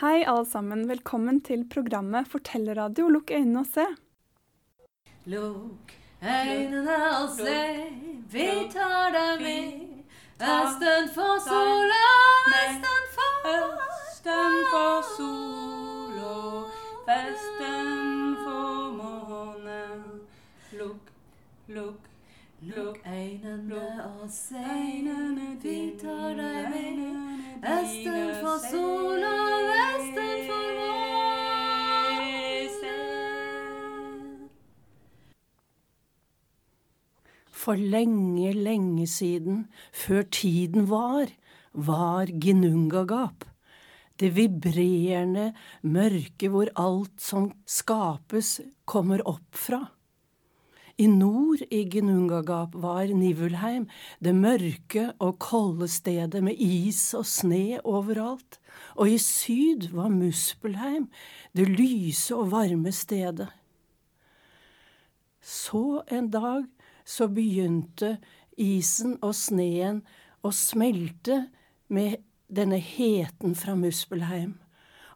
Hei, alle sammen. Velkommen til programmet Fortellerradio. Lukk øynene og se. Lukk øynene og se, vi tar deg med. Østen for sola, østen for Østen for sol og vesten for månen. Lukk, lukk, Lukk øynene og se, vi tar deg med. Østen for sol sola, vesten for månen. For lenge, lenge siden, før tiden var, var Ginungagap. Det vibrerende mørket hvor alt som skapes, kommer opp fra. I nord i Gnungagap var Nivulheim, det mørke og kolde stedet med is og sne overalt, og i syd var Muspelheim, det lyse og varme stedet. Så en dag så begynte isen og sneen å smelte med denne heten fra Muspelheim,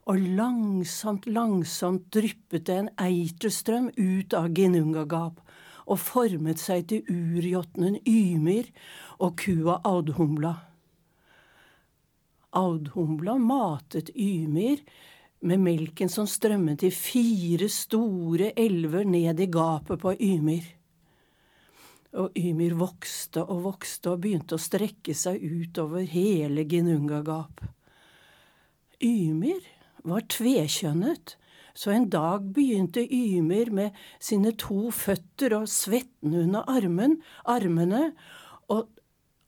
og langsomt, langsomt dryppet det en eiterstrøm ut av Ginungagap og formet seg til urjotnen Ymir og kua Audhumla. Audhumla matet Ymir med melken som strømmet i fire store elver ned i gapet på Ymir. Og Ymir vokste og vokste og begynte å strekke seg utover hele Ginungagap. Ymir var tvekjønnet, så en dag begynte Ymir med sine to føtter og svetten under armen, armene å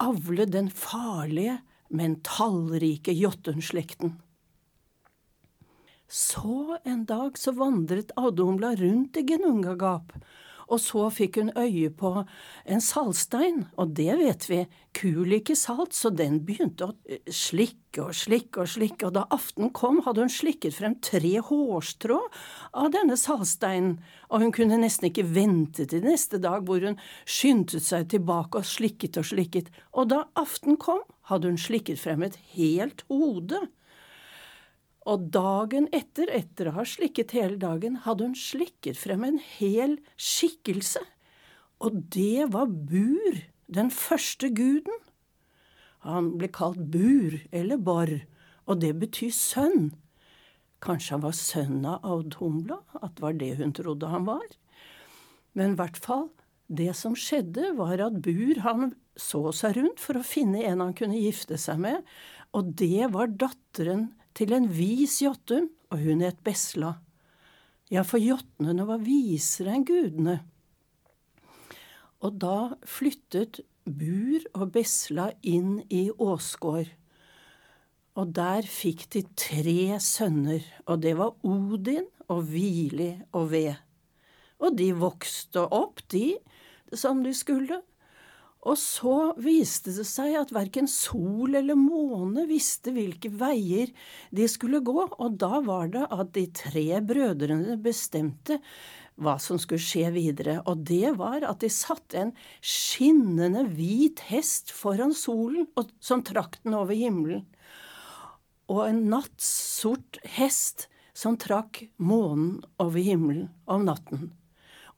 avle den farlige, men tallrike Jotun-slekten. Så en dag så vandret Adumla rundt i Genungagap, og så fikk hun øye på en saltstein, og det vet vi, kul liker salt, så den begynte å eh, slikke og slikke og slikke, og da aften kom, hadde hun slikket frem tre hårstrå av denne saltsteinen, og hun kunne nesten ikke vente til neste dag, hvor hun skyndte seg tilbake og slikket og slikket, og da aften kom, hadde hun slikket frem et helt hode. Og dagen etter, etter å ha slikket hele dagen, hadde hun slikket frem en hel skikkelse. Og det var Bur, den første guden. Han ble kalt Bur, eller Bor, og det betyr sønn. Kanskje han var sønn av Audhumla, at det var det hun trodde han var. Men i hvert fall, det som skjedde, var at Bur han så seg rundt for å finne en han kunne gifte seg med, og det var datteren til en vis jotun, og hun het Besla. Ja, for jotnene var visere enn gudene. Og da flyttet Bur og Besla inn i Åsgård. Og der fikk de tre sønner, og det var Odin og Vili og Ved. Og de vokste opp, de, som de skulle. Og så viste det seg at verken sol eller måne visste hvilke veier de skulle gå, og da var det at de tre brødrene bestemte hva som skulle skje videre, og det var at de satte en skinnende hvit hest foran solen og, som trakk den over himmelen, og en nattsort hest som trakk månen over himmelen om natten.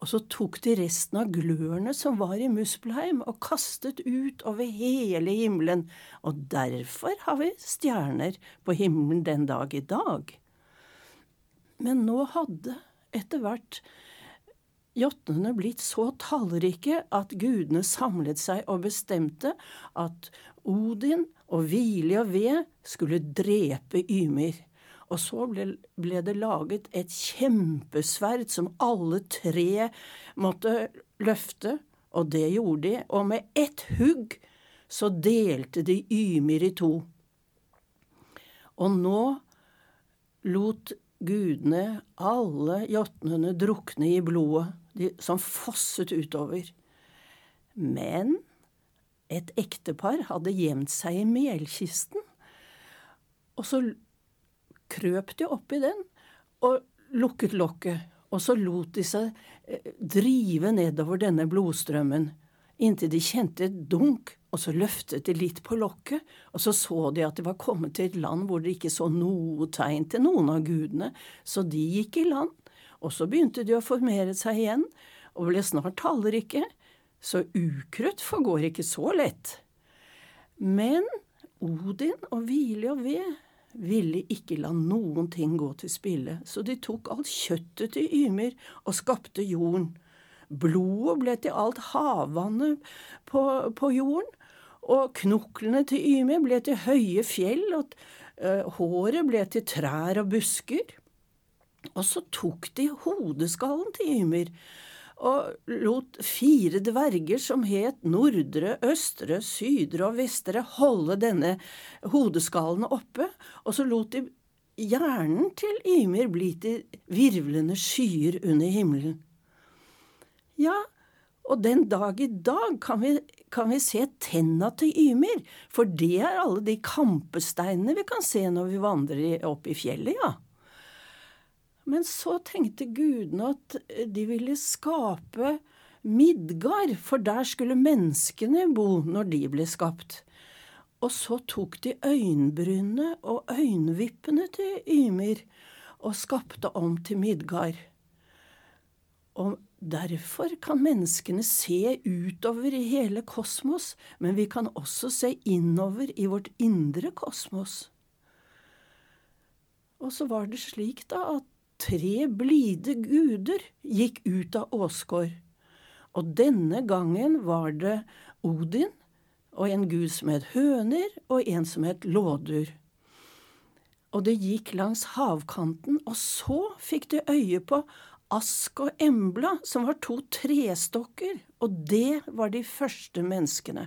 Og så tok de resten av glørne som var i Muspelheim, og kastet ut over hele himmelen, og derfor har vi stjerner på himmelen den dag i dag. Men nå hadde etter hvert jotnene blitt så tallrike at gudene samlet seg og bestemte at Odin og Hvile og Ved skulle drepe Ymir. Og så ble, ble, det laget et kjempesverd som alle tre måtte løfte, og det gjorde de, og med ett hugg så delte de Ymir i to. Og nå lot gudene alle jotnene drukne i blodet de, som fosset utover. Men et ektepar hadde gjemt seg i melkisten, og så krøp de oppi den og lukket lokket, og så lot de seg drive nedover denne blodstrømmen, inntil de kjente et dunk, og så løftet de litt på lokket, og så så de at de var kommet til et land hvor de ikke så noe tegn til noen av gudene, så de gikk i land. Og så begynte de å formere seg igjen, og ble snart tallrike, så ukrutt forgår ikke så lett. Men Odin og Hvile og Ved ville ikke la noen ting gå til spille, så de tok alt kjøttet til Ymer og skapte jorden. Blodet ble til alt havvannet på, på jorden, og knoklene til Ymer ble til høye fjell, og uh, håret ble til trær og busker. Og så tok de hodeskallen til Ymer og lot fire dverger som het Nordre, Østre, Sydre og Vestre, holde denne hodeskallen oppe, og så lot de hjernen til Ymir bli til virvlende skyer under himmelen. Ja, og den dag i dag kan vi, kan vi se tenna til Ymir, for det er alle de kampesteinene vi kan se når vi vandrer opp i fjellet, ja. Men så tenkte gudene at de ville skape Midgard, for der skulle menneskene bo når de ble skapt. Og så tok de øyenbrynene og øyenvippene til Ymir og skapte om til Midgard. Og derfor kan menneskene se utover i hele kosmos, men vi kan også se innover i vårt indre kosmos. Og så var det slik da at tre blide guder gikk ut av Åsgård, og denne gangen var det Odin og en gud som het Høner, og en som het Lådur. Og det gikk langs havkanten, og så fikk de øye på Ask og Embla, som var to trestokker, og det var de første menneskene.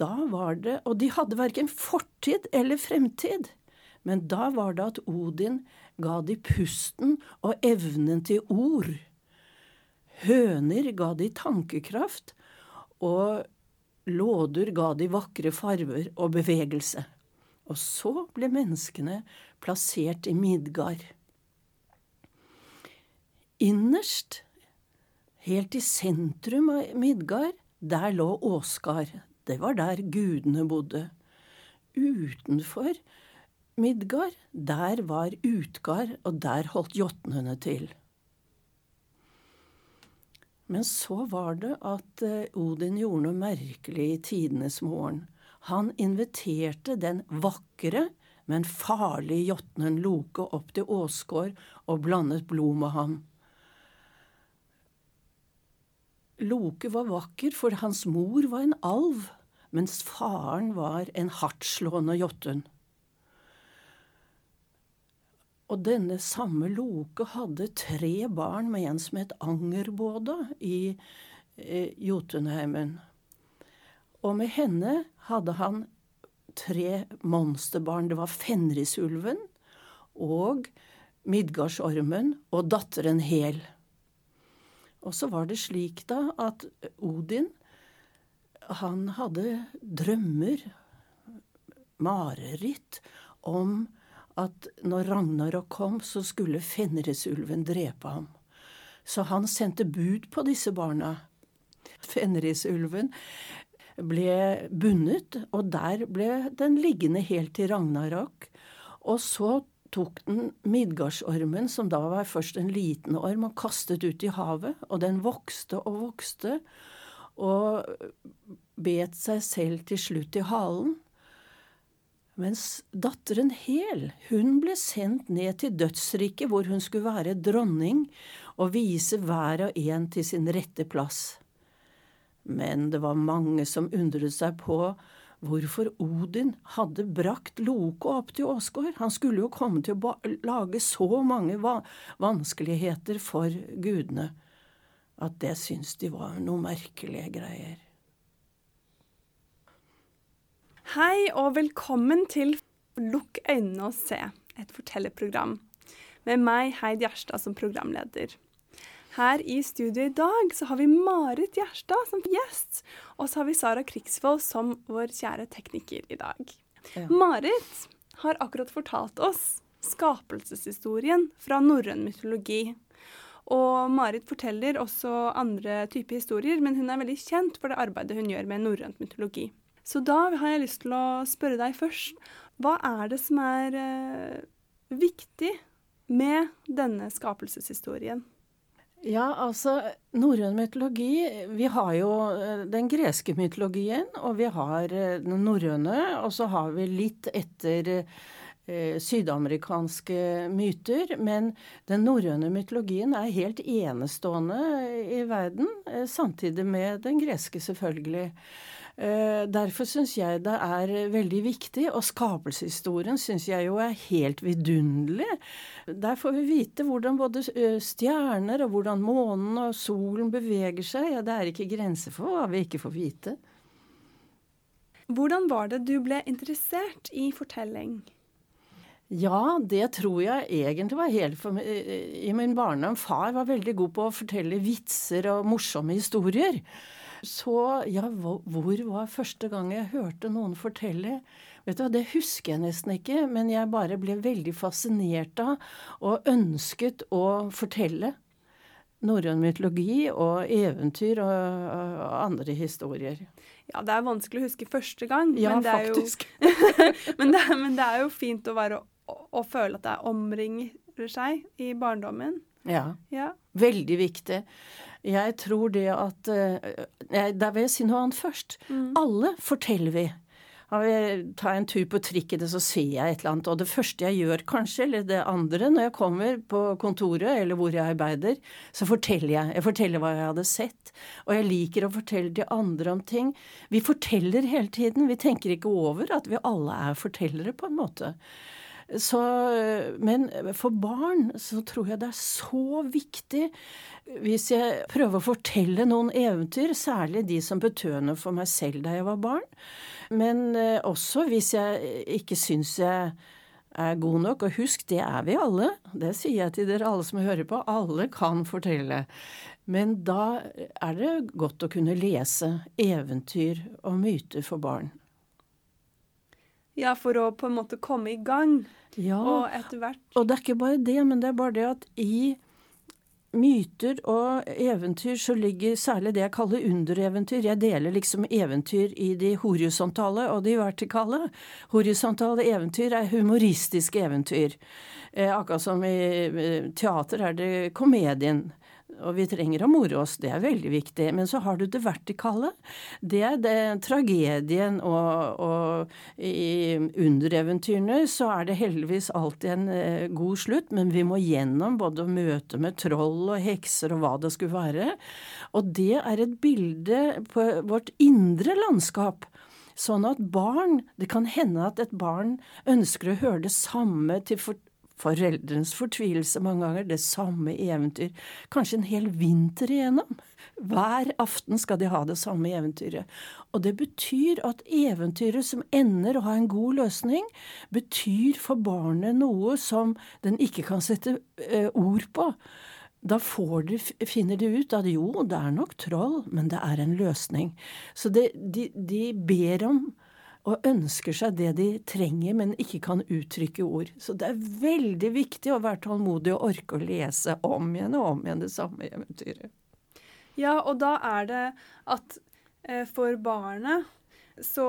Da var det, og de hadde verken fortid eller fremtid, men da var det at Odin ga de pusten og evnen til ord. Høner ga de tankekraft, og låder ga de vakre farver og bevegelse. Og så ble menneskene plassert i Midgard. Innerst, helt i sentrum av Midgard, der lå Åsgard. Det var der gudene bodde. Utenfor Midgard, der var Utgard, og der holdt jotnene til. Men så var det at eh, Odin gjorde noe merkelig i tidenes morgen. Han inviterte den vakre, men farlige jotnen Loke opp til Åsgård og blandet blod med ham. Loke var vakker, for hans mor var en alv, mens faren var en hardtslående jotten. Og denne samme Loke hadde tre barn med en som het Angerbåda i eh, Jotunheimen. Og med henne hadde han tre monsterbarn. Det var Fenrisulven og Midgardsormen og datteren Hel. Og så var det slik da at Odin, han hadde drømmer, mareritt, om at når Ragnarok kom, så skulle Fenrisulven drepe ham. Så han sendte bud på disse barna. Fenrisulven ble bundet, og der ble den liggende helt til Ragnarok. Og så tok den Midgardsormen, som da var først en liten orm, og kastet ut i havet. Og den vokste og vokste, og bet seg selv til slutt i halen. Mens datteren Hel, hun ble sendt ned til dødsriket, hvor hun skulle være dronning og vise hver og en til sin rette plass. Men det var mange som undret seg på hvorfor Odin hadde brakt Loke opp til Åsgård. Han skulle jo komme til å lage så mange vanskeligheter for gudene at det syntes de var noe merkelige greier. Hei og velkommen til Lukk øynene og se, et fortellerprogram. Med meg, Heid Gjerstad, som programleder. Her i studio i dag så har vi Marit Gjerstad som gjest, og så har vi Sara Krigsvold som vår kjære tekniker i dag. Ja. Marit har akkurat fortalt oss skapelseshistorien fra norrøn mytologi. Og Marit forteller også andre typer historier, men hun er veldig kjent for det arbeidet hun gjør med norrøn mytologi. Så da har jeg lyst til å spørre deg først. Hva er det som er eh, viktig med denne skapelseshistorien? Ja, altså norrøn mytologi Vi har jo eh, den greske mytologien, og vi har eh, den norrøne, og så har vi litt etter eh, sydamerikanske myter. Men den norrøne mytologien er helt enestående i verden, samtidig med den greske, selvfølgelig. Eh, derfor syns jeg det er veldig viktig, og skapelseshistorien syns jeg jo er helt vidunderlig. Der får vi vite hvordan både eh, stjerner og hvordan månen og solen beveger seg. Ja, det er ikke grenser for hva vi ikke får vite. Hvordan var det du ble interessert i fortelling? Ja, det tror jeg egentlig var helt for meg i min barndom. Far var veldig god på å fortelle vitser og morsomme historier. Så ja, hvor var første gang jeg hørte noen fortelle? Vet du hva, Det husker jeg nesten ikke, men jeg bare ble veldig fascinert av og ønsket å fortelle norrøn mytologi og eventyr og, og, andre historier. Ja, det er vanskelig å huske første gang, ja, men, det faktisk. jo, men, det, men, det er jo fint å, være, å, å føle at det omringer seg i barndommen. Ja. ja. Veldig viktig. Jeg tror det at uh, Der vil jeg si noe annet først. Mm. Alle forteller vi. Jeg tar en tur på trikken, så ser jeg et eller annet. Og det første jeg gjør, kanskje, eller det andre, når jeg kommer på kontoret eller hvor jeg arbeider, så forteller jeg. Jeg forteller hva jeg hadde sett. Og jeg liker å fortelle de andre om ting. Vi forteller hele tiden. Vi tenker ikke over at vi alle er fortellere, på en måte. Så, men for barn så tror jeg det er så viktig hvis jeg prøver å fortelle noen eventyr, særlig de som betød for meg selv da jeg var barn, men eh, også hvis jeg ikke syns jeg er god nok. Og husk, det er vi alle. Det sier jeg til dere alle som hører på. Alle kan fortelle. Men da er det godt å kunne lese eventyr og myter for barn. Ja, for å på en måte komme i gang. Ja, og etter hvert Og det er ikke bare det, men det er bare det at i myter og eventyr så ligger særlig det jeg kaller undereventyr. Jeg deler liksom eventyr i de horisontale og de vertikale. Horisontale eventyr er humoristiske eventyr. Eh, akkurat som i teater er det komedien. Og vi trenger å more oss, det er veldig viktig. Men så har du det vertikale. Det er det, tragedien, og, og i undereventyrene så er det heldigvis alltid en eh, god slutt, men vi må gjennom både møte med troll og hekser og hva det skulle være. Og det er et bilde på vårt indre landskap. Sånn at barn Det kan hende at et barn ønsker å høre det samme til for foreldrenes fortvilelse mange ganger, det samme eventyr, kanskje en hel vinter igjennom. Hver aften skal de ha det samme eventyret. Og det betyr at eventyret som ender å ha en god løsning, betyr for barnet noe som den ikke kan sette uh, ord på. Da de, finner de ut at jo, det er nok troll, men det er en løsning. Så det, de, de ber om og ønsker seg det de trenger, men ikke kan uttrykke ord. Så det er veldig viktig å være tålmodig og orke å lese om igjen og om igjen det samme eventyret. Ja, og da er det at eh, for barnet så,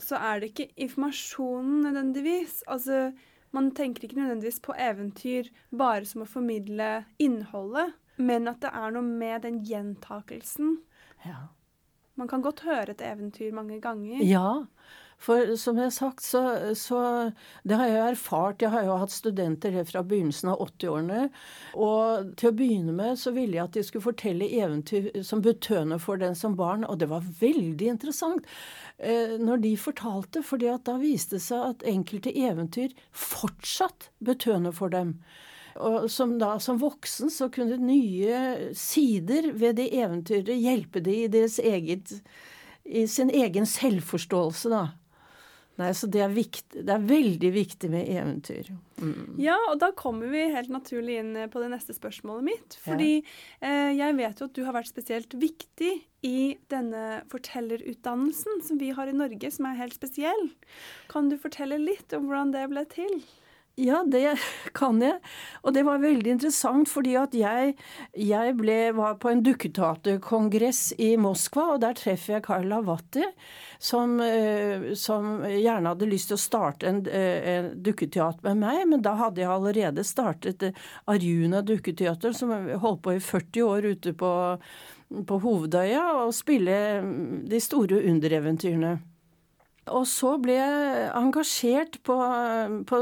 så, er det ikke informasjonen nødvendigvis. Altså, man tenker ikke nødvendigvis på eventyr bare som å formidle innholdet, men at det er noe med den gjentakelsen. Ja. Man kan godt høre et eventyr mange ganger. Ja, for som jeg har sagt, så, så, Det har jeg erfart. Jeg har jo hatt studenter helt fra begynnelsen av 80-årene. Og til å begynne med så ville jeg at de skulle fortelle eventyr som betøner for den som barn. Og det var veldig interessant eh, når de fortalte, fordi da viste det seg at enkelte eventyr fortsatt betøner for dem. Og som da som voksen så kunne nye sider ved det eventyret hjelpe de i deres eget i sin egen selvforståelse, da. Nei, så det er, viktig, det er veldig viktig med eventyr. Mm. Ja, og da kommer vi helt naturlig inn på det neste spørsmålet mitt. Fordi ja. eh, jeg vet jo at du har vært spesielt viktig i denne fortellerutdannelsen som vi har i Norge, som er helt spesiell. Kan du fortelle litt om hvordan det ble til? Ja, det kan jeg. Og det var veldig interessant, fordi at jeg, jeg ble, var på en dukketeaterkongress i Moskva, og der treffer jeg Karl Lavatti, som, eh, som, gjerne hadde lyst til å starte en, eh, en dukketeater med meg, men da hadde jeg allerede startet Arjuna dukketeater, som holdt på i 40 år ute på, på Hovedøya, og spille de store undereventyrene. Og så ble jeg engasjert på, på,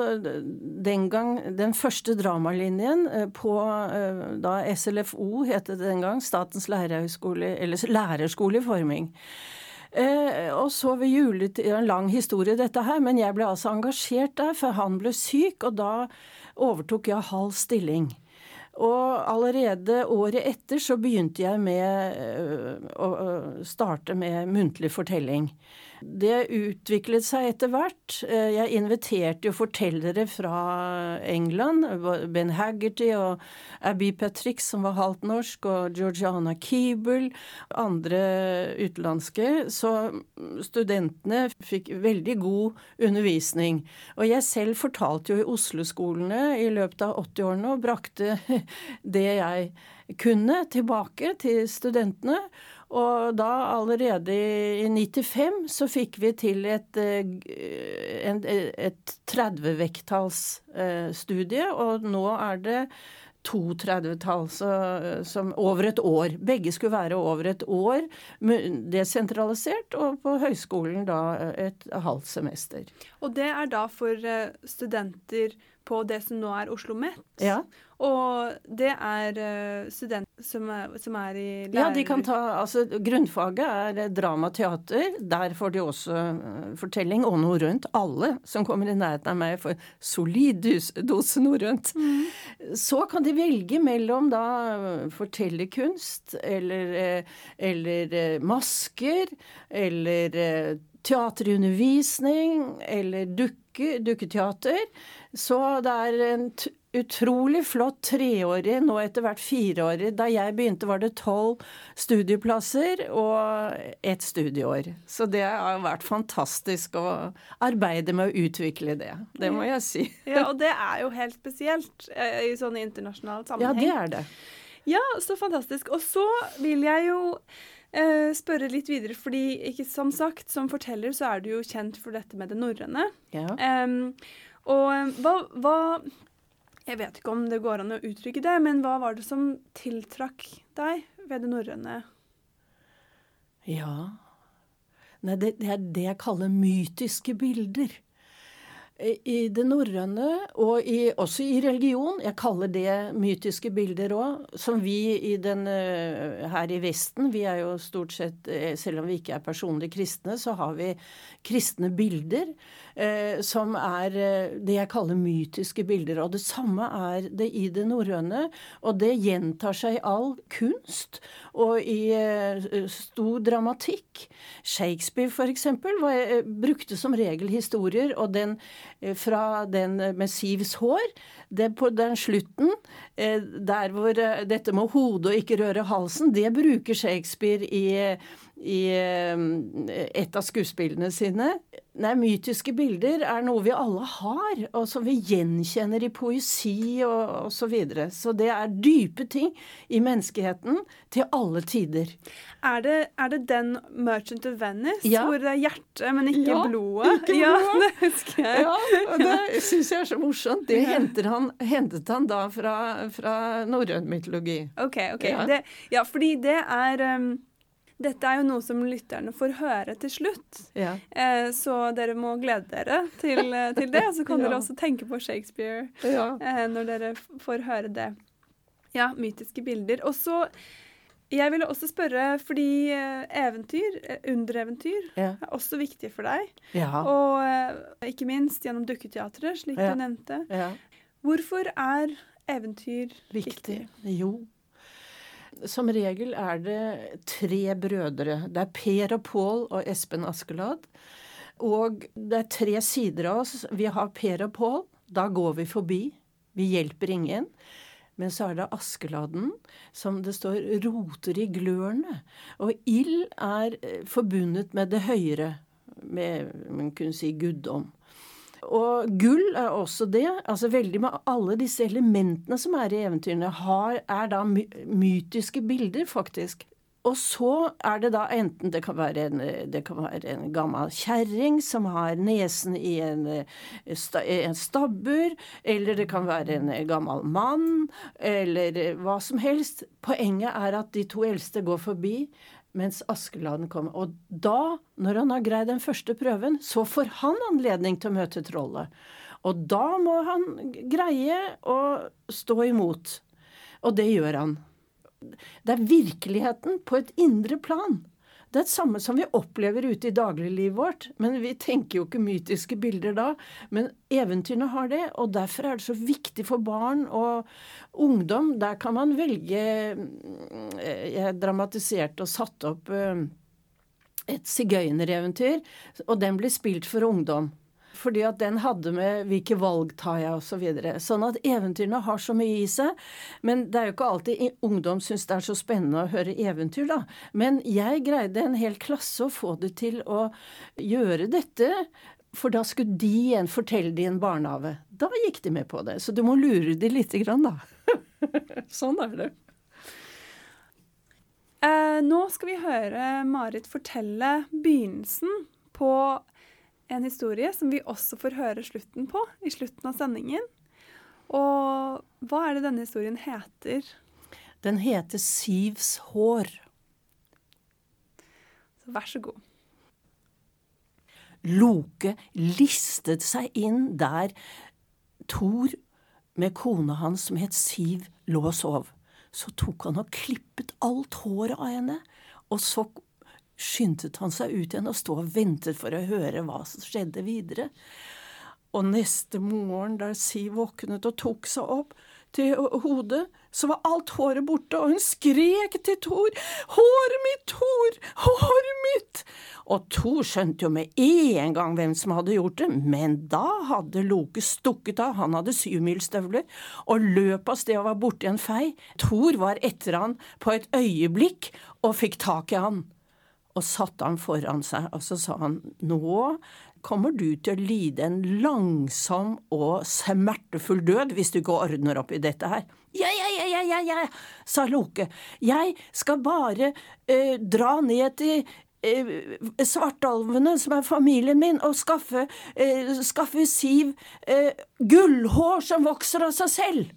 den gang den første dramalinjen eh, på eh, da SLFO het det den gang, Statens lærerhøgskole, eller lærerskole i forming. Eh, og så ved juletid En lang historie, dette her, men jeg ble altså engasjert der, for han ble syk, og da overtok jeg halv stilling. Og allerede året etter så begynte jeg med å starte med muntlig fortelling. Det utviklet seg etter hvert. Eh, jeg inviterte jo fortellere fra England. Ben Haggerty og Abby Patrick, som var halvt norsk, og Georgiana Keeble, andre utenlandske. Så studentene fikk veldig god undervisning. Og jeg selv fortalte jo i Oslo-skolene i løpet av 80-årene og brakte det jeg kunne, tilbake til studentene. Og da allerede i 95 så fikk vi til et, eh, et 30-vekttallsstudie, og nå er det to 30-tall over et år. Begge skulle være over et år desentralisert, og på høyskolen da et halvt semester. Og det er da for eh, studenter på det som nå er Oslo OsloMet. Ja. Og det er uh, studenter som er, som er, i lærer... Ja, de kan ta Altså, grunnfaget er dramateater. Der får de også uh, fortelling og norrønt. Alle som kommer i nærheten av meg, får solid dose norrønt. Mm. Så kan de velge mellom da fortellerkunst eller, eller masker eller teaterundervisning eller dukke, dukketeater. Så det er en utrolig flott treårig, nå etter hvert fireårig. Da jeg begynte var det tolv studieplasser og ett studieår. Så det har vært fantastisk å arbeide med å utvikle det. Det må jeg si. Ja, Og det er jo helt spesielt eh, i sånne internasjonale sammenheng. Ja, det er det. Ja, så fantastisk. Og så vil jeg jo eh, spørre litt videre, fordi ikke som sagt, som forteller så er du jo kjent for dette med det norrøne. Ja. Um, og hva, hva, Jeg vet ikke om det går an å uttrykke det, men hva var det som tiltrakk deg ved det norrøne? Ja. Nei, det, det er det jeg kaller mytiske bilder. I det norrøne, og i, også i religion, jeg kaller det mytiske bilder òg, som vi i den, eh, her i Vesten Vi er jo stort sett, eh, selv om vi ikke er personlig kristne, så har vi kristne bilder. eh, som er eh, det jeg kaller mytiske bilder. Og det samme er det i det norrøne, og det gjentar seg i all kunst og i eh, stor dramatikk. Shakespeare, for eh, brukte som regel historier, og den Eh, fra den med Sivs hår. Det på den slutten, eh, der hvor eh, dette med hodet og ikke røre halsen, det bruker Shakespeare i, i et av skuespillene sine. Nei, mytiske bilder er noe vi alle har, og som vi gjenkjenner i poesi og osv. Så, videre. så det er dype ting i menneskeheten til alle tider. Er det, er det den 'Merchant of Venice' ja. hvor det er hjertet, men ikke ja, blodet? Ikke ja, blodet. det husker jeg. Ja, det syns jeg er så morsomt. Det han, hentet han da fra, fra norrøn mytologi. Ok, ok. Ja, det, ja fordi det er um, dette er jo noe som lytterne får høre til slutt. Ja. Eh, så dere må glede dere til, eh, til det. Og så kan ja. dere også tenke på Shakespeare ja. eh, når dere får høre det. Ja, mytiske bilder. Og så Jeg ville også spørre, fordi eh, eventyr, eh, undereventyr, er også viktig for deg. Og ikke minst gjennom Dukketeatret, slik du nevnte. Hvorfor er eventyr viktig? viktig? Jo, som regel er det tre brødre. Det er Per og Pål og Espen Askeladd. Og det er tre sider av oss. Vi har Per og Pål. Da går vi forbi. Vi hjelper ingen. Men så er det Askeladden, som det står roter i glørne. Og ild er eh, forbundet med det høyere, med man kunne si guddom. Og gull er også det. altså Veldig med alle disse elementene som er i eventyrene, har, er da my mytiske bilder, faktisk. Og så er det da enten det kan være en, kan være en gammel kjerring som har nesen i en, en stabbur, eller det kan være en gammel mann, eller hva som helst. Poenget er at de to eldste går forbi, mens Askeladden kommer. Og da, når han har greid den første prøven, så får han anledning til å møte trollet. Og da må han greie å stå imot. Og det gjør han. Det er virkeligheten på et indre plan. Det er det samme som vi opplever ute i dagliglivet vårt. Men vi tenker jo ikke mytiske bilder da. Men eventyrene har det, og derfor er det så viktig for barn og ungdom. Der kan man velge eh, Jeg dramatiserte og satte opp eh, et sigøynereventyr, og den blir spilt for ungdom. Fordi at den hadde med hvilke valg tar jeg osv. Så videre. sånn at eventyrene har så mye i seg. Men det er jo ikke alltid ungdom syns det er så spennende å høre eventyr, da. Men jeg greide en hel klasse å få det til å gjøre dette. For da skulle de igjen fortelle det i en barnehage. Da gikk de med på det. Så du må lure de lite grann, da. sånn er det. Eh, nå skal vi høre Marit fortelle begynnelsen på en historie som vi også får høre slutten på i slutten av sendingen. Og hva er det denne historien heter? Den heter Sivs hår. Så vær så god. Loke listet seg inn der Thor med kona hans som het Siv, lå og sov. Så tok han og klippet alt håret av henne, og så skyndte han seg ut igjen og sto og ventet for å høre hva som skjedde videre. Og neste morgen, da Siv våknet og tok seg opp til hodet, så var alt håret borte, og hun skrek til Thor, Håret mitt, Thor! Håret mitt! Og Thor skjønte jo med en gang hvem som hadde gjort det, men da hadde Loke stukket av, han hadde syvmilsstøvler, og løp av sted og var borte i en fei. Thor var etter han på et øyeblikk og fikk tak i han og satte han foran seg, og så sa han nå kommer du til å lide en langsom og smertefull død hvis du ikke ordner opp i dette her. Ja, ja, ja, ja, ja, ja, sa Loke. Jeg skal bare eh, dra ned til eh, svartalvene, som er familien min, og skaffe, eh, skaffe Siv eh, gullhår som vokser av seg selv.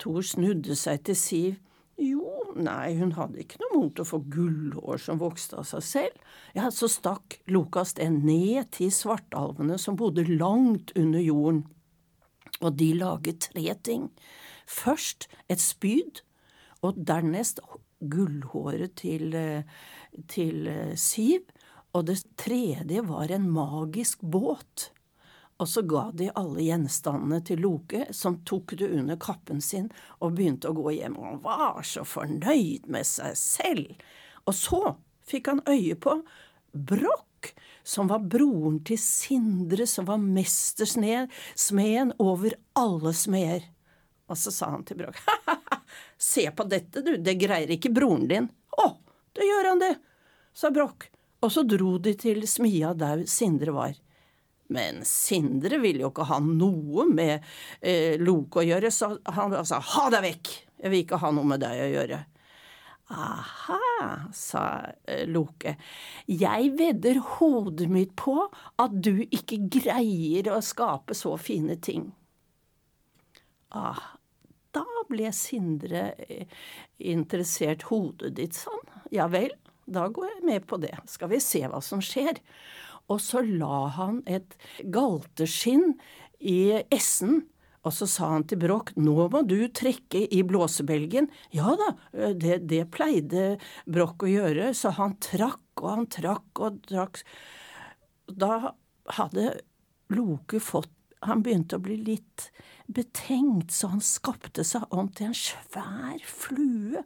Thor snudde seg til Siv. Jo, nei, hun hadde ikke noe mot å få gullhår som vokste av seg selv. Ja, så stakk Lukas det ned til svartalvene som bodde langt under jorden. Og de laget tre ting. Først et spyd, og dernest gullhåret til, eh, til eh, Siv. Og det tredje var en magisk båt. Og så ga de alle gjenstandene til Loke, som tok det under kappen sin og begynte å gå hjem. Og han var så fornøyd med seg selv. Og så fikk han øye på Brokk, som var broren til Sindre, som var mestersmeden over alle smeder. Og så sa han til Brokk, ha-ha, se på dette, du, det greier ikke broren din. Å, det gjør han det, sa Brokk. Og så dro de til smia der Sindre var. Men Sindre ville jo ikke ha noe med eh, Loke å gjøre, så han sa ha deg vekk, jeg vil ikke ha noe med deg å gjøre. Aha, sa eh, Loke, jeg vedder hodet mitt på at du ikke greier å skape så fine ting. Ah, da ble Sindre eh, interessert hodet ditt sånn. Ja vel, da går jeg med på det, skal vi se hva som skjer. Og så la han et galteskinn i essen. Og så sa han til Broch nå må du trekke i blåsebelgen. Ja da, det, det pleide Broch å gjøre, så han trakk og han trakk og trakk. Da hadde Loke fått Han begynte å bli litt betenkt, så han skapte seg om til en svær flue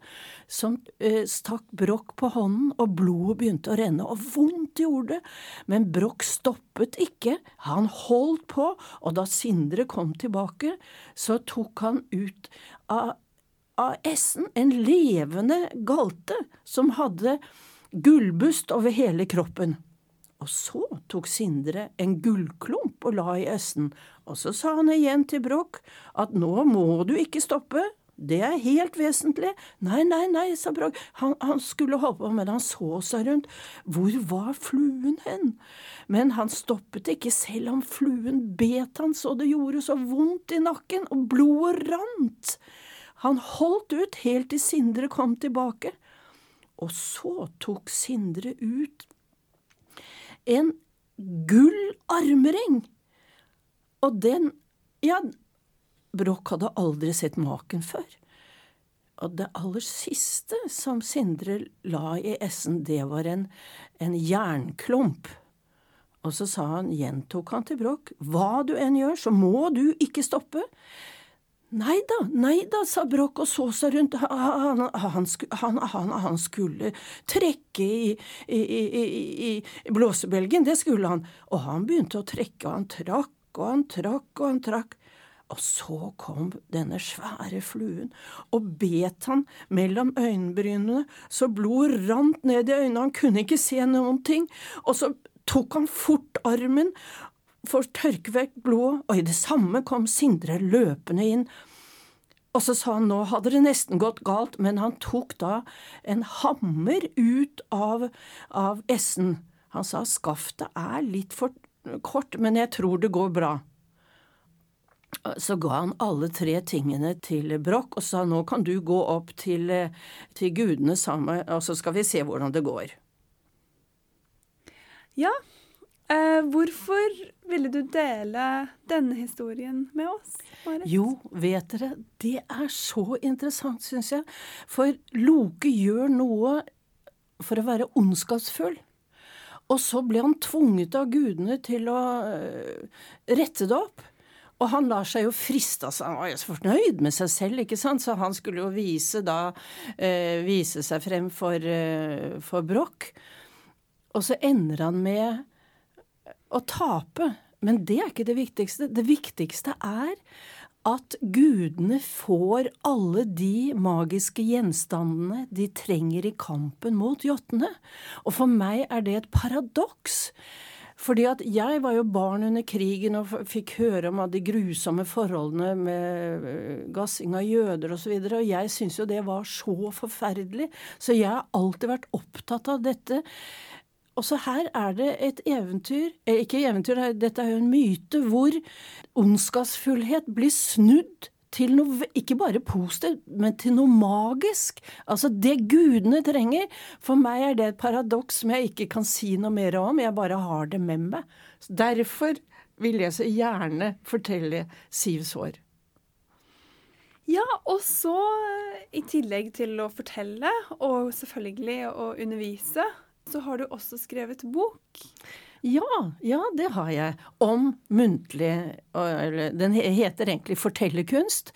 som eh, stakk Broch på hånden, og blodet begynte å renne, og vondt gjorde det. Men Broch stoppet ikke, han holdt på, og da Sindre kom tilbake, så tok han ut av, av essen en levende galte som hadde gullbust over hele kroppen. Og så tok Sindre en gullklump og la i essen, og så sa han igjen til Broch at nå må du ikke stoppe, det er helt vesentlig. Nei, nei, nei, sa Broch, han, han skulle holde på, men han så seg rundt. Hvor var fluen hen? Men han stoppet ikke, selv om fluen bet han så det gjorde så vondt i nakken, og blodet rant. Han holdt ut helt til Sindre kom tilbake. Og så tok Sindre ut en gull armring. Og den Ja, Broch hadde aldri sett maken før. Og det aller siste som Sindre la i essen, det var en, en jernklump. Og så sa han, gjentok han til Broch, hva du enn gjør, så må du ikke stoppe. Nei da, nei da, sa Broch og så seg rundt. Han, han, han, han skulle trekke i, i, i, i, blåsebelgen, det skulle han. Og han begynte å trekke, og han trakk og han trakk og han trakk. Og så kom denne svære fluen og bet han mellom øyenbrynene så blod rant ned i øynene, han kunne ikke se noen ting. Og så tok han fort armen for å tørke vekk blodet, og i det samme kom Sindre løpende inn. Og så sa han nå hadde det nesten gått galt, men han tok da en hammer ut av, av essen. Han sa skaftet er litt for kort, men jeg tror det går bra. Så ga han alle tre tingene til Broch og sa nå kan du gå opp til, til gudene sammen, og så skal vi se hvordan det går. Ja, eh, hvorfor ville du dele denne historien med oss? Marit? Jo, vet dere, det er så interessant, syns jeg. For Loke gjør noe for å være ondskapsfull. Og så ble han tvunget av gudene til å øh, rette det opp. Og han lar seg jo friste, altså han var jo så fornøyd med seg selv, ikke sant, så han skulle jo vise da eh, vise seg frem for, eh, for Broch. Og så ender han med å tape. Men det er ikke det viktigste. Det viktigste er at gudene får alle de magiske gjenstandene de trenger i kampen mot jottene. Og for meg er det et paradoks. Fordi at jeg var jo barn under krigen og fikk høre om de grusomme forholdene med øh, gassing av jøder osv., og, så og jeg syns jo det var så forferdelig. Så jeg har alltid vært opptatt av dette. Også her er det et eventyr, eh, ikke eventyr, dette er jo en myte, hvor ondskapsfullhet blir snudd til noe ikke bare positivt, men til noe magisk. Altså det gudene trenger. For meg er det et paradoks som jeg ikke kan si noe mer om, jeg bare har det med meg. Derfor vil jeg så gjerne fortelle Sivs hår. Ja, og så i tillegg til å fortelle, og selvfølgelig å undervise, så har du også skrevet bok. Ja, ja, det har jeg. Om muntlig Den heter egentlig fortellerkunst.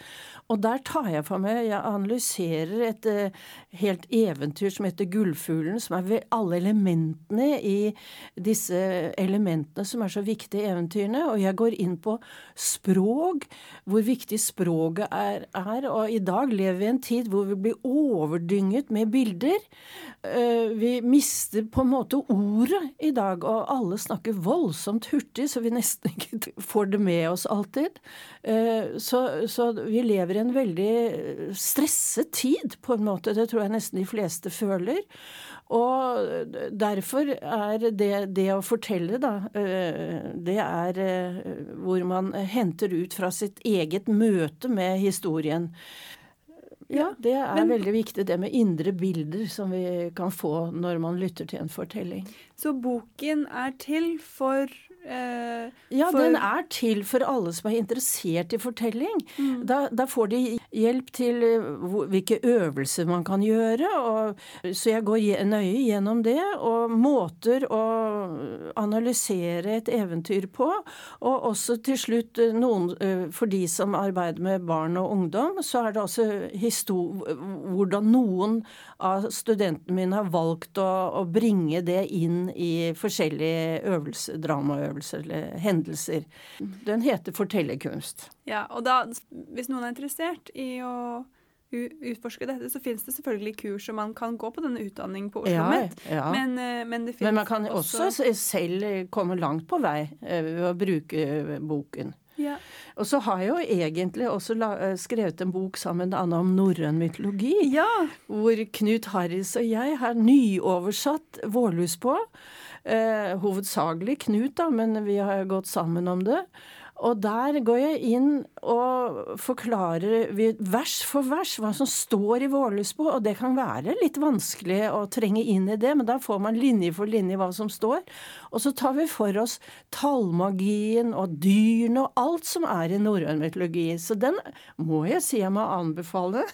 Og der tar jeg for meg Jeg analyserer et helt eventyr som heter Gullfuglen, som er ved alle elementene i disse elementene som er så viktige i eventyrene. Og jeg går inn på språk, hvor viktig språket er, er. Og i dag lever vi i en tid hvor vi blir overdynget med bilder. Vi mister på en måte ordet i dag, og alle snakker voldsomt hurtig, så vi nesten ikke får det med oss alltid. Uh, så, så vi lever i en veldig stresset tid, på en måte. Det tror jeg nesten de fleste føler. Og derfor er det, det å fortelle, da, det er hvor man henter ut fra sitt eget møte med historien. Ja, det er Men, veldig viktig, det med indre bilder som vi kan få når man lytter til en fortelling. Så boken er til for Eh, ja, for... den er til for alle som er interessert i fortelling. Mm. Da, da, får de hjelp til eh, hvilke øvelser man kan gjøre. Og, så jeg går nøye gjennom det, og måter å analysere et eventyr på. Og også til slutt eh, noen eh, For de som arbeider med barn og ungdom, så er det også hvordan noen av studentene mine har valgt å, å bringe det inn i forskjellige øvelser, dramaøvelser opplevelser eller hendelser. Den heter fortellerkunst. Ja, og da, hvis noen er interessert i å utforske dette, så finnes det selvfølgelig kurs, og man kan gå på denne utdanningen på Oslo Ja, Met. ja. Men, eh, men det Men man kan også også selv komme langt på vei eh, ved å bruke eh, boken. ja. Og så har jeg jo egentlig også skrevet en bok sammen med Anna om norrøn mytologi. ja. hvor Knut Harris og jeg har nyoversatt Vårlus på. Eh, hovedsakelig Knut, da, men vi har gått sammen om det. Og der går jeg inn og forklarer vers for vers hva som står i Vårlysbo. og det kan være litt vanskelig å trenge inn i det, men da får man linje for linje hva som står. Og så tar vi for oss tallmagien og dyrene og alt som er i norrøn mytologi. Så den må jeg si jeg må anbefale.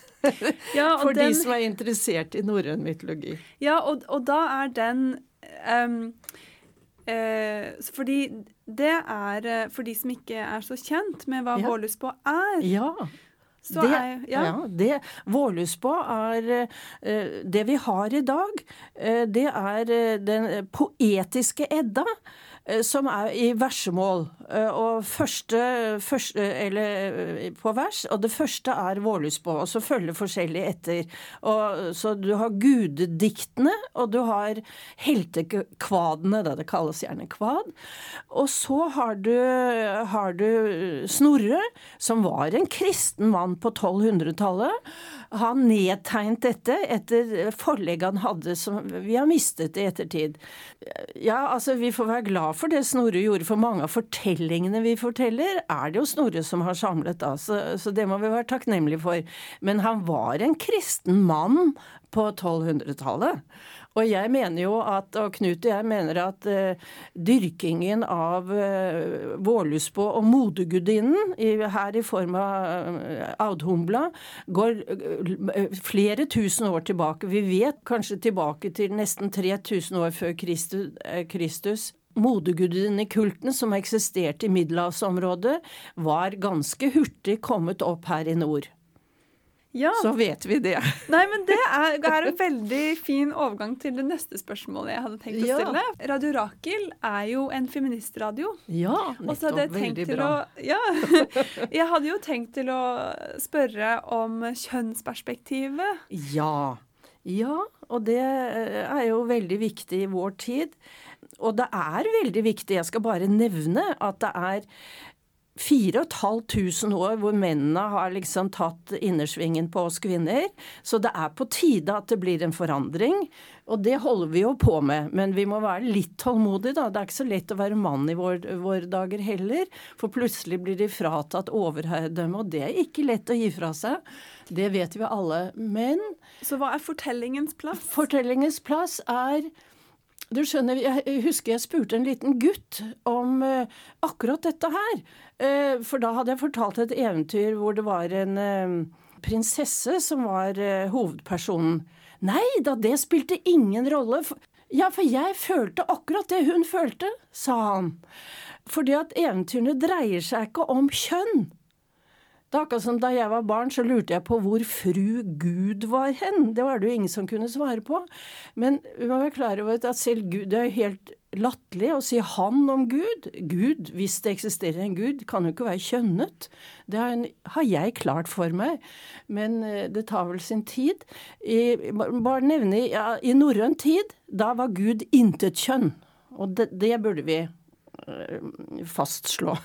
ja For den, de som er interessert i norrøn mytologi. Ja, og, og da er den ehm, eh, Fordi det er eh, For de som ikke er så kjent med hva Ja. Vårluspå er, Ja. så det, er ja. ja. det Vårlusbå er eh, Det vi har i dag, eh, det er eh, den poetiske Edda. Eh, Som er i versemål. eh, Og første, første Eller eh, på vers. Og det første er Vårlysbå, og så følger forskjellig etter. Og, så du har gudediktene, og du har heltekvadene, da det kalles gjerne kvad. Og så har du, har du Snorre, som var en kristen mann på 1200-tallet. Han nedtegnet dette etter forlegget han hadde, som vi har mistet i ettertid. Ja, altså vi får være glad for det Snorre gjorde, for mange av fortellingene vi forteller, er det jo Snorre som har samlet, da, så, så det må vi være takknemlige for. Men han var en kristen mann på 1200-tallet. Og jeg mener jo at, og Knut og jeg mener at uh, dyrkingen av uh, Vårlusbå og modegudinnen, her i form av uh, Audhumbla, går uh, flere tusen år tilbake. Vi vet kanskje tilbake til nesten 3000 år før Kristus. eh, Kristus. Modegudinnekulten som eksisterte i middelhavsområdet, var ganske hurtig kommet opp her i nord. ja. Så vet vi det. Nei, men det er, er en veldig fin overgang til det neste spørsmålet jeg hadde tenkt å Ja. stille. Radio Rakel er jo en feministradio. Ja, nettopp. Veldig bra. å Ja. Jeg hadde jo tenkt til å spørre om kjønnsperspektivet. Ja. Ja, og det er jo veldig viktig i vår tid. Og det er veldig viktig, jeg skal bare nevne at det er 4500 år hvor mennene har liksom tatt innersvingen på oss kvinner. Så det er på tide at det blir en forandring. Og det holder vi jo på med, men vi må være litt tålmodige, da. Det er ikke så lett å være mann i våre vår dager heller. For plutselig blir de fratatt overherredømme, og det er ikke lett å gi fra seg. Det vet vi alle. Men Så hva er fortellingens plass? Fortellingens plass er Du skjønner, jeg husker jeg spurte en liten gutt om eh, akkurat dette her. Eh, for da hadde jeg fortalt et eventyr hvor det var en eh, prinsesse som var hovedpersonen. Nei da, det spilte ingen rolle. Ja, for jeg følte akkurat det hun følte, sa han. Fordi at eventyrene dreier seg ikke om kjønn. Det er akkurat som Da jeg var barn, så lurte jeg på hvor fru Gud var hen. Det var det jo ingen som kunne svare på. Men vi må være klar over at selv Gud Det er jo helt latterlig å si 'han' om Gud. Gud, hvis det eksisterer en Gud, kan jo ikke være kjønnet. Det har, jeg klart for meg, men eh, det tar vel sin tid. I, bare nevne ja, I norrøn tid, da var Gud intet kjønn. Og det, det burde vi eh, fastslå.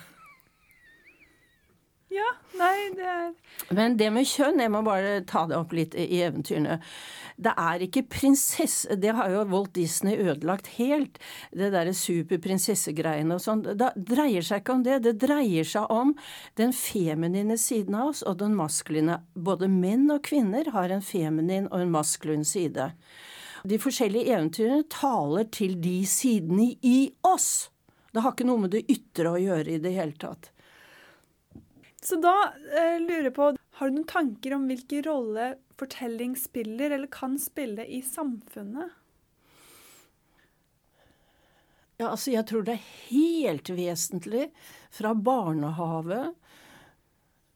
Ja, nei, det er Men det med kjønn, jeg må bare ta det opp litt i eventyrene. Det er ikke prinsesse Det har jo Walt Disney ødelagt helt. Det derre superprinsessegreiene og sånn. Det dreier seg ikke om det. Det dreier seg om den feminine siden av oss og den maskuline. Både menn og kvinner har en feminin og en maskulin side. De forskjellige eventyrene taler til de sidene i oss. Det har ikke noe med det ytre å gjøre i det hele tatt. Så da eh, lurer jeg på Har du noen tanker om hvilken rolle fortelling spiller, eller kan spille, i samfunnet? Ja, altså jeg tror det er helt vesentlig fra barnehage,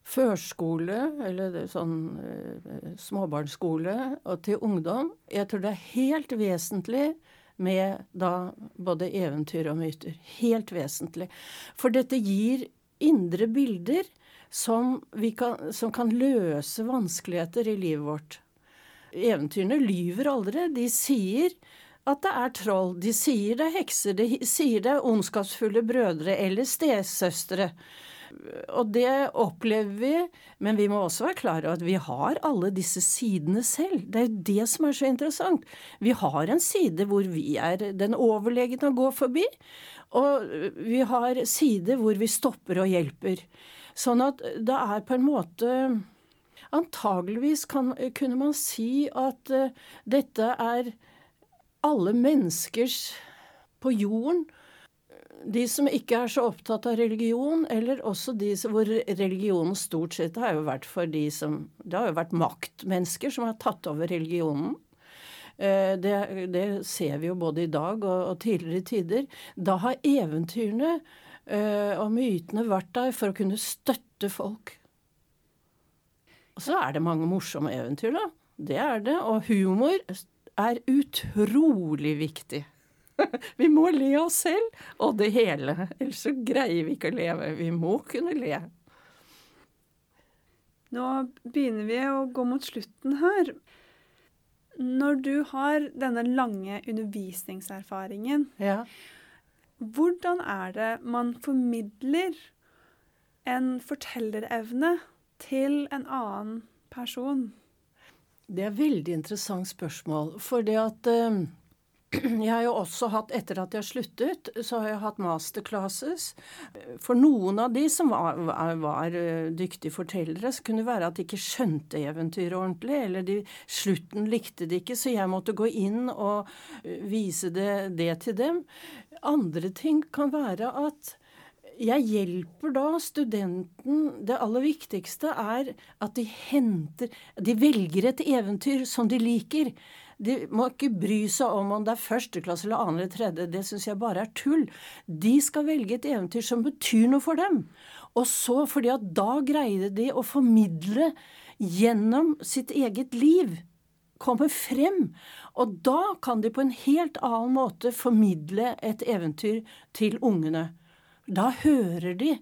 førskole eller sånn eh, småbarnsskole og til ungdom. Jeg tror det er helt vesentlig med da både eventyr og myter. Helt vesentlig. For dette gir indre bilder som, kan, som kan løse vanskeligheter i livet vårt. Eventyrene lyver aldri. De sier at det er troll. De sier det er hekser. De sier det er ondskapsfulle brødre eller stesøstre. Og det opplever vi, men vi må også være klar over at vi har alle disse sidene selv. Det er jo det som er så interessant. Vi har en side hvor vi er den overlegne å gå forbi, og vi har sider hvor vi stopper og hjelper. Sånn at det er på en måte Antageligvis kan, kunne man si at uh, dette er alle menneskers på jorden de som ikke er så opptatt av religion, eller også de hvor religionen stort sett har jo vært for de som Det har jo vært maktmennesker som har tatt over religionen. Eh, det, det ser vi jo både i dag og, og tidligere tider. Da har eventyrene og mytene vært der for å kunne støtte folk. Og så er det mange morsomme eventyr, da. Det er det. Og humor er utrolig viktig. vi må le oss selv og det hele, ellers så greier vi ikke å leve. Vi må kunne le. Nå begynner vi å gå mot slutten her. Når du har denne lange undervisningserfaringen, ja. Hvordan er det man formidler en fortellerevne til en annen person? Det er et veldig interessant spørsmål. For det at uh, jeg har jo også hatt, etter at jeg sluttet, så har jeg hatt masterclasses. For noen av de som var, var, var eh, dyktige fortellere, så kunne det være at de ikke skjønte eventyret ordentlig, eller de, slutten likte de ikke, så jeg måtte gå inn og eh, vise det, det til dem. Andre ting kan være at jeg hjelper da studenten Det aller viktigste er at de henter De velger et eventyr som de liker. De må ikke bry seg om om det er første klasse eller andre eller tredje. Det syns jeg bare er tull. De skal velge et eventyr som betyr noe for dem. Og så, fordi at da greier de å formidle gjennom sitt eget liv. Komme frem. Og da kan de på en helt annen måte formidle et eventyr til ungene. Da hører de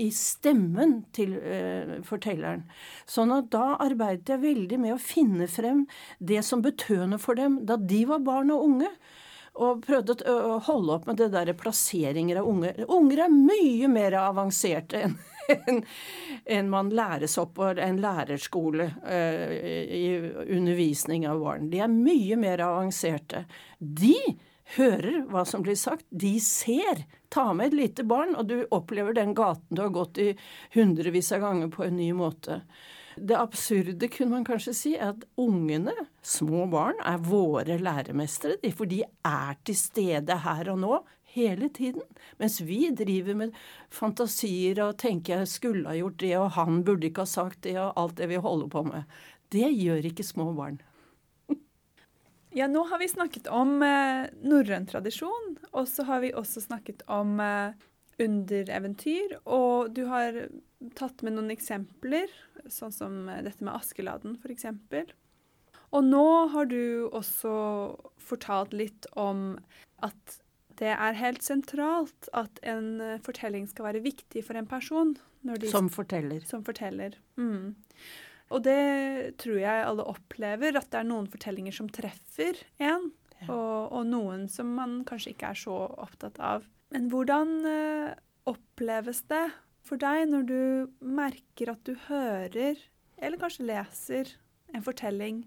i stemmen til eh, fortelleren. Sånn at da arbeidet jeg veldig med å finne frem det som betød noe for dem da de var barn og unge. Og prøvde å holde opp med det der plasseringer av unger. Unger er mye mer avanserte enn en, en man læres opp på en lærerskole eh, i undervisning av barn. De er mye mer avanserte. De hører hva som blir sagt. De ser. Ta med et lite barn, og du opplever den gaten du har gått i hundrevis av ganger på en ny måte. Det absurde kunne man kanskje si, er at ungene, små barn, er våre læremestere. For de er til stede her og nå hele tiden. Mens vi driver med fantasier og tenker jeg skulle ha gjort det, og han burde ikke ha sagt det, og alt det vi holder på med. Det gjør ikke små barn. Ja, nå har vi snakket om eh, norrøn tradisjon, og så har vi også snakket om eh, undereventyr. Og du har tatt med noen eksempler, sånn som eh, dette med Askeladden f.eks. Og nå har du også fortalt litt om at det er helt sentralt at en eh, fortelling skal være viktig for en person. som forteller. Som forteller. Mm. Og det tror jeg alle opplever, at det er noen fortellinger som treffer en, ja. og, og, noen som man kanskje ikke er så opptatt av. Men hvordan uh, oppleves det for deg når du merker at du hører, eller kanskje leser, en fortelling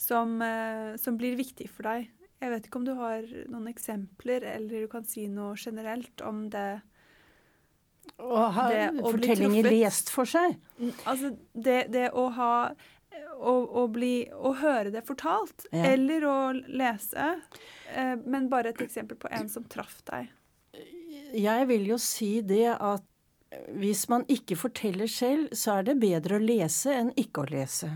som, uh, som blir viktig for deg? Jeg vet ikke om du har noen eksempler, eller du kan si noe generelt om det å ha fortellinger lest for seg? Altså, det, det å ha å, å, bli, å, høre det fortalt, ja. eller å lese. Eh, men bare et eksempel på en som traff deg. Jeg vil jo si det at hvis man ikke forteller selv, så er det bedre å lese enn ikke å lese.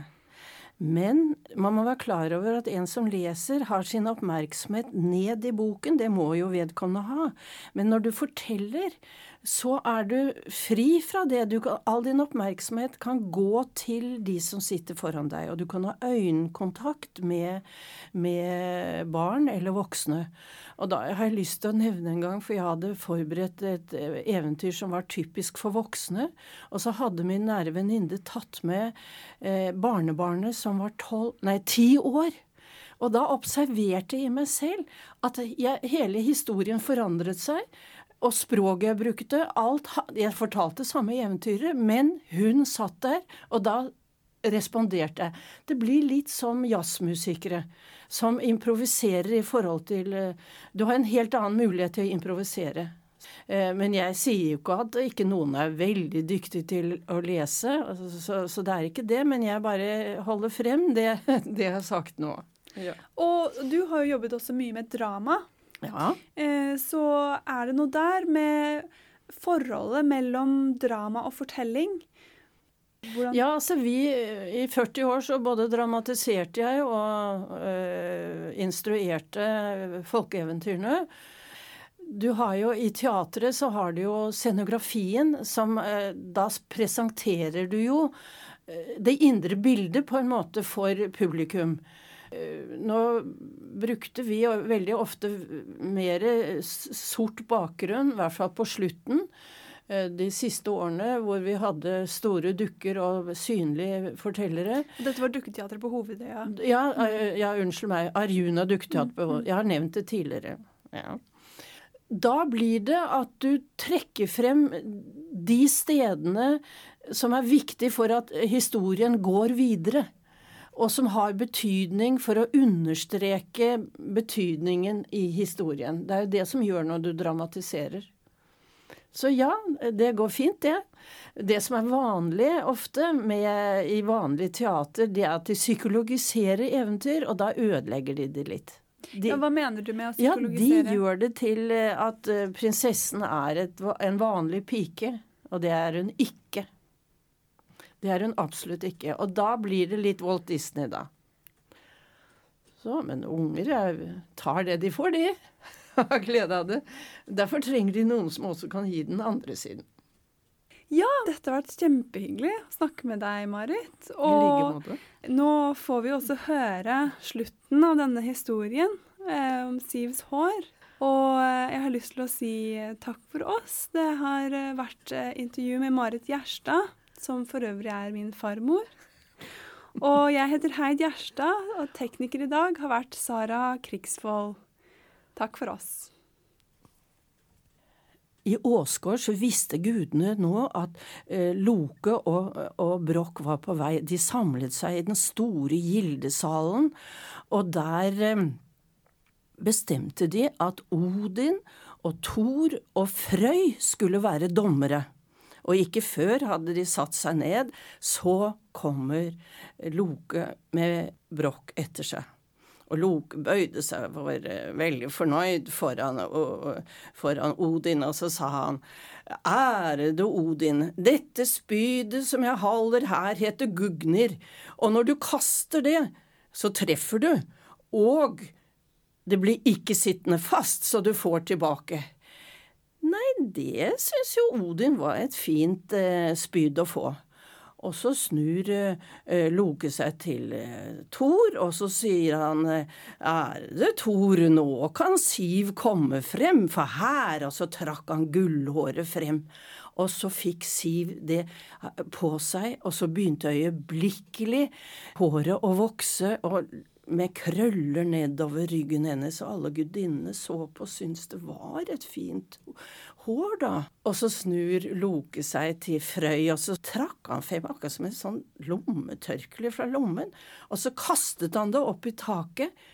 Men man må være klar over at en som leser, har sin oppmerksomhet ned i boken. Det må jo vedkommende ha. Men når du forteller, så er du fri fra det. Du kan, all din oppmerksomhet kan gå til de som sitter foran deg, og du kan ha øyekontakt med, med barn eller voksne. Og da har jeg lyst til å nevne en gang, for jeg hadde forberedt et eventyr som var typisk for voksne, og så hadde min nære venninne tatt med eh, barnebarnet som var tolv, nei, ti år. Og da observerte jeg meg selv at jeg, hele historien forandret seg og språket jeg brukte, alt Jeg fortalte samme eventyret, men hun satt der, og da responderte jeg. Det blir litt som jazzmusikere som improviserer i forhold til eh, Du har en helt annen mulighet til å improvisere. Eh, men jeg sier jo ikke at ikke noen er veldig dyktig til å lese, altså, så, så det er ikke det. Men jeg bare holder frem det, det jeg har sagt nå. Ja. Og du har jo jobbet også mye med drama. Ja. Eh, så er det noe der med forholdet mellom drama og fortelling. Hvordan? Ja, altså vi I 40 år så både dramatiserte jeg og øh, instruerte folkeeventyrene. Du har jo I teatret så har du jo scenografien, som øh, Da presenterer du jo det indre bildet på en måte for publikum. Nå brukte vi veldig ofte mer sort bakgrunn, i hvert fall på slutten. Eh, de siste årene hvor vi hadde store dukker og synlige fortellere. Dette var Dukketeatret på Hovedøya? Ja, Ja, ja, unnskyld meg. Arjuna Dukketeater på Hovedøya. Jeg har nevnt det tidligere. Ja. Da blir det at du trekker frem de stedene som er viktige for at historien går videre og som har betydning for å understreke betydningen i historien. Det er jo det som gjør når du dramatiserer. Så ja, det går fint, det. Det som er vanlig ofte med, i vanlig teater, det er at de psykologiserer eventyr, og da ødelegger de det litt. De, ja, hva mener du med å psykologisere? Ja, De gjør det til eh, at eh, prinsessen er et, en vanlig pike, og det er hun ikke. Det er hun absolutt ikke. Og da blir det litt Walt Disney, da. Så, men unger er, tar det de får, de. Har glede av det. Derfor trenger de noen som også kan gi den andre siden. Ja, dette har vært kjempehyggelig å snakke med deg, Marit. Og nå får vi også høre slutten av denne historien eh, om Sivs hår. Og eh, jeg har lyst til å si takk for oss. Det har eh, vært eh, intervju med Marit Gjerstad som for øvrig er min farmor. Og jeg heter Heid Gjerstad, og tekniker i dag har vært Sara Krigsvold. Takk for oss. I Åsgård så visste gudene nå at eh, Loke og, og Brokk var på vei. De samlet seg i den store gildesalen, og der eh, bestemte de at Odin og Thor og Frøy skulle være dommere. Og ikke før hadde de satt seg ned. Så kommer Loke med Brokk etter seg. Og Loke bøyde seg og var eh, veldig fornøyd foran, foran, Odin, og så sa han Ærede Odin, dette spydet som jeg holder her, heter Gugnir, og når du kaster det, så treffer du, og det blir ikke sittende fast, så du får tilbake. Nei, det syns jo Odin var et fint eh, spyd å få. Og så snur eh, Loke seg til eh, Thor, og så sier han ærede Thor, nå kan Siv komme frem, for her Og så trakk han gullhåret frem. Og så fikk Siv det eh, på seg, og så begynte øyeblikkelig håret å vokse. og med krøller nedover ryggen hennes, og alle gudinnene så på og syntes det var et fint hår, da. Og så snur Loke seg til Frøy, og så trakk han frem akkurat som et sånn lommetørkle fra lommen, og så kastet han det opp i taket.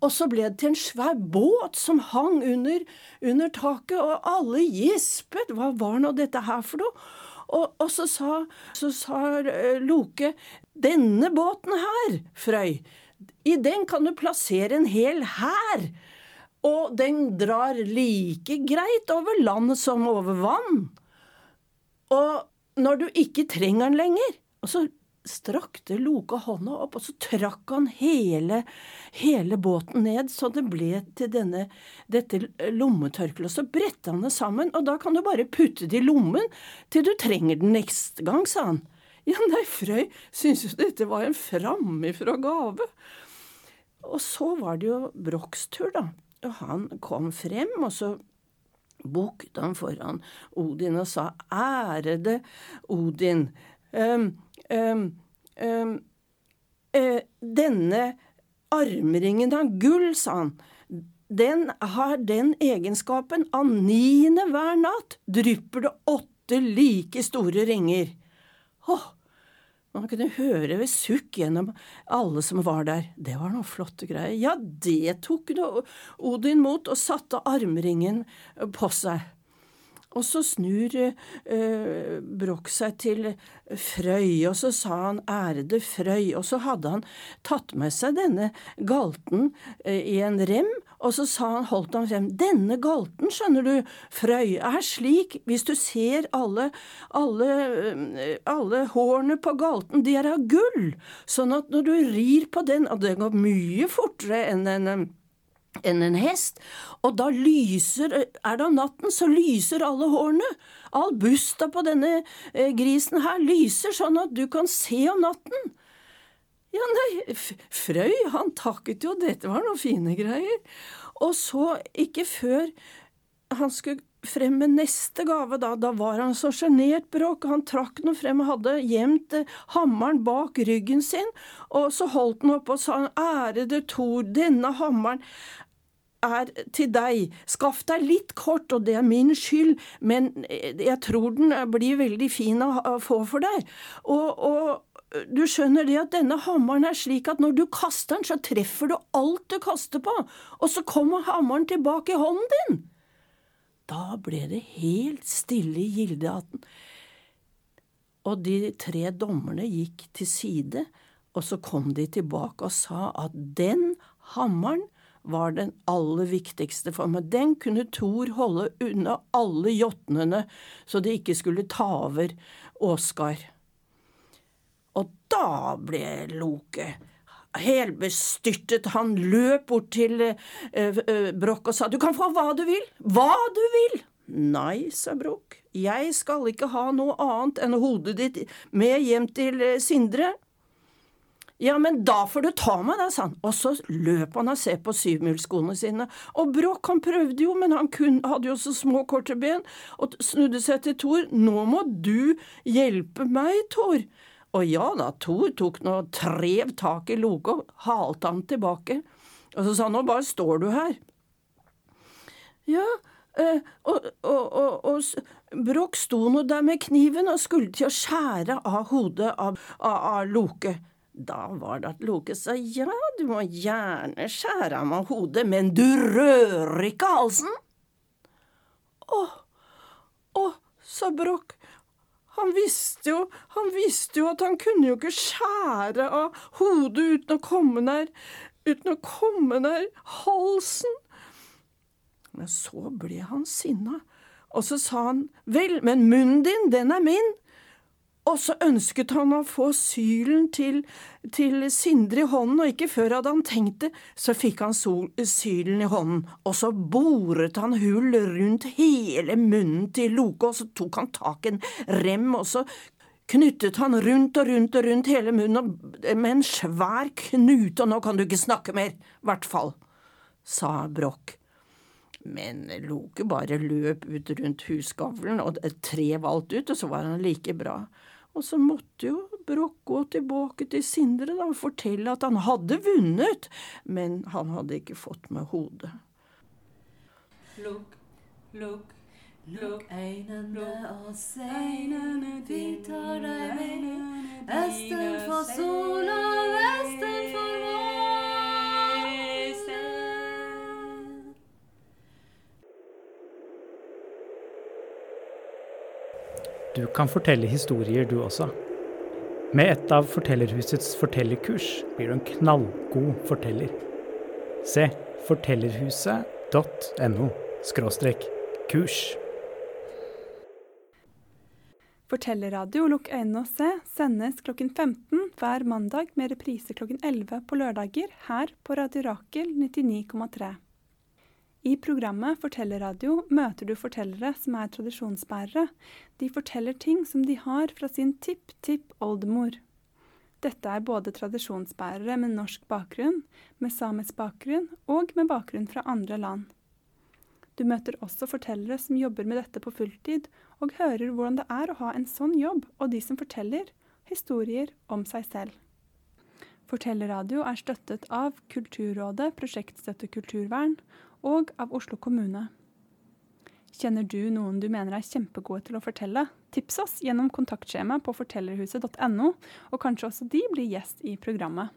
Og så ble det til en svær båt som hang under, under taket, og alle gispet. Hva var nå dette her for noe? Og, og så, sa, så sa eh, Loke, denne båten her, Frøy, i den kan du plassere en hel hær. Og den drar like greit over land som over vann. Og når du ikke trenger den lenger, og så strakte Loke hånda opp, og så trakk han hele, hele båten ned, så det ble til denne, dette lommetørkleet. Så bretta han det sammen, og da kan du bare putte det i lommen til du trenger den neste gang, sa han. Ja, nei, Frøy syntes jo dette var en framifrå gave. Og så var det jo Brochs tur, da. Og han kom frem, og så bukket han foran Odin og sa ærede Odin. Um, um, um, uh, denne armringen av gull, sa han, den har den egenskapen av niende hver natt drypper det åtte like store ringer. Åh, man kunne høre ved sukk gjennom alle som var der. Det var noen flotte greier. Ja, det tok Odin mot og satte armringen på seg. Og så snur eh, Broch seg til Frøy, og så sa han ærede Frøy, og så hadde han tatt med seg denne galten eh, i en rem, og så sa han, holdt han frem, denne galten, skjønner du, Frøy, er slik, hvis du ser alle, alle, eh, alle hårene på galten, de er av gull, sånn at når du rir på den, og det går mye fortere enn en enn en hest, og da lyser Er det om natten, så lyser alle hårene. All busta på denne eh, grisen her lyser sånn at du kan se om natten. Ja, nei, Frøy, han takket jo, dette var noen fine greier. Og så, ikke før han skulle frem med neste gave, da, da var han så sjenert, Bråk. Han trakk den frem og hadde gjemt eh, hammeren bak ryggen sin, og så holdt den oppe og sa ærede Thor, denne hammeren er til deg. Skaff deg litt kort, og det er min skyld, men eh, jeg tror den blir veldig fin å få for deg. Og, og du skjønner det at denne hammeren er slik at når du kaster den, så treffer du alt du kaster på, og så kommer hammeren tilbake i hånden din. Da ble det helt stille i Gildeaten. og de tre dommerne gikk til side, og så kom de tilbake og sa at den hammeren var den aller viktigste for meg. Den kunne Thor holde unna alle jotnene, så de ikke skulle ta over Åsgard. Og da ble Loke helbestyrtet. Han løp bort til uh, uh, Brokk og sa du kan få hva du vil, hva du vil. Nei, sa Brokk, jeg skal ikke ha noe annet enn hodet ditt med hjem til uh, Sindre. Ja, men da får du ta meg, da, sa han. Og så løp han og se på syvmilsskoene sine. Og Brokk, han prøvde jo, men han kun, hadde jo så små, korte ben, og snudde seg til Thor. Nå må du hjelpe meg, Thor. Og ja da, Thor tok nå trev tak i Loke og halte han tilbake. Og så sa han, nå bare står du her. Ja, eh, og, og, og, og Brokk sto nå der med kniven og skulle til å skjære av hodet av, av, av Loke. Da var det at Loke sa ja, du må gjerne skjære av meg hodet, men du rører ikke halsen. Å, å, sa Brokk. Han visste jo, han visste jo at han kunne jo ikke skjære av hodet uten å komme nær, uten å komme nær halsen. Men så ble han sinna, og så sa han, vel, men munnen din, den er min. Og så ønsket han å få sylen til, til Sindre i hånden, og ikke før hadde han tenkt det, så fikk han sol, sylen i hånden, og så boret han hull rundt hele munnen til Loke, og så tok han tak en rem, og så knyttet han rundt og rundt og rundt hele munnen med en svær knute, og nå kan du ikke snakke mer, i hvert fall, sa Broch. Men Loke bare løp ut rundt husgavlen, og et tre valgte ut, og så var han like bra. Og så måtte jo Broch gå tilbake til Sindre da, og fortelle at han hadde vunnet, men han hadde ikke fått med hodet. Lukk, lukk, Lukk øynene og se, vi tar deg med. Østen for sola, vesten for vår. Du kan fortelle historier, du også. Med et av Fortellerhusets fortellerkurs blir du en knallgod forteller. Se fortellerhuset.no kurs. Fortellerradio Lukk øynene og se sendes klokken 15 hver mandag med reprise klokken 11 på lørdager her på Radio Rakel 99,3. I programmet Fortellerradio møter du fortellere som er tradisjonsbærere. De forteller ting som de har fra sin tipp-tipp-oldemor. Dette er både tradisjonsbærere med norsk bakgrunn, med samisk bakgrunn og med bakgrunn fra andre land. Du møter også fortellere som jobber med dette på fulltid, og hører hvordan det er å ha en sånn jobb, og de som forteller historier om seg selv. Fortellerradio er støttet av Kulturrådet, Prosjektstøtte kulturvern og av Oslo kommune. Kjenner du noen du mener er kjempegode til å fortelle? Tips oss gjennom kontaktskjemaet på fortellerhuset.no, og kanskje også de blir gjest i programmet.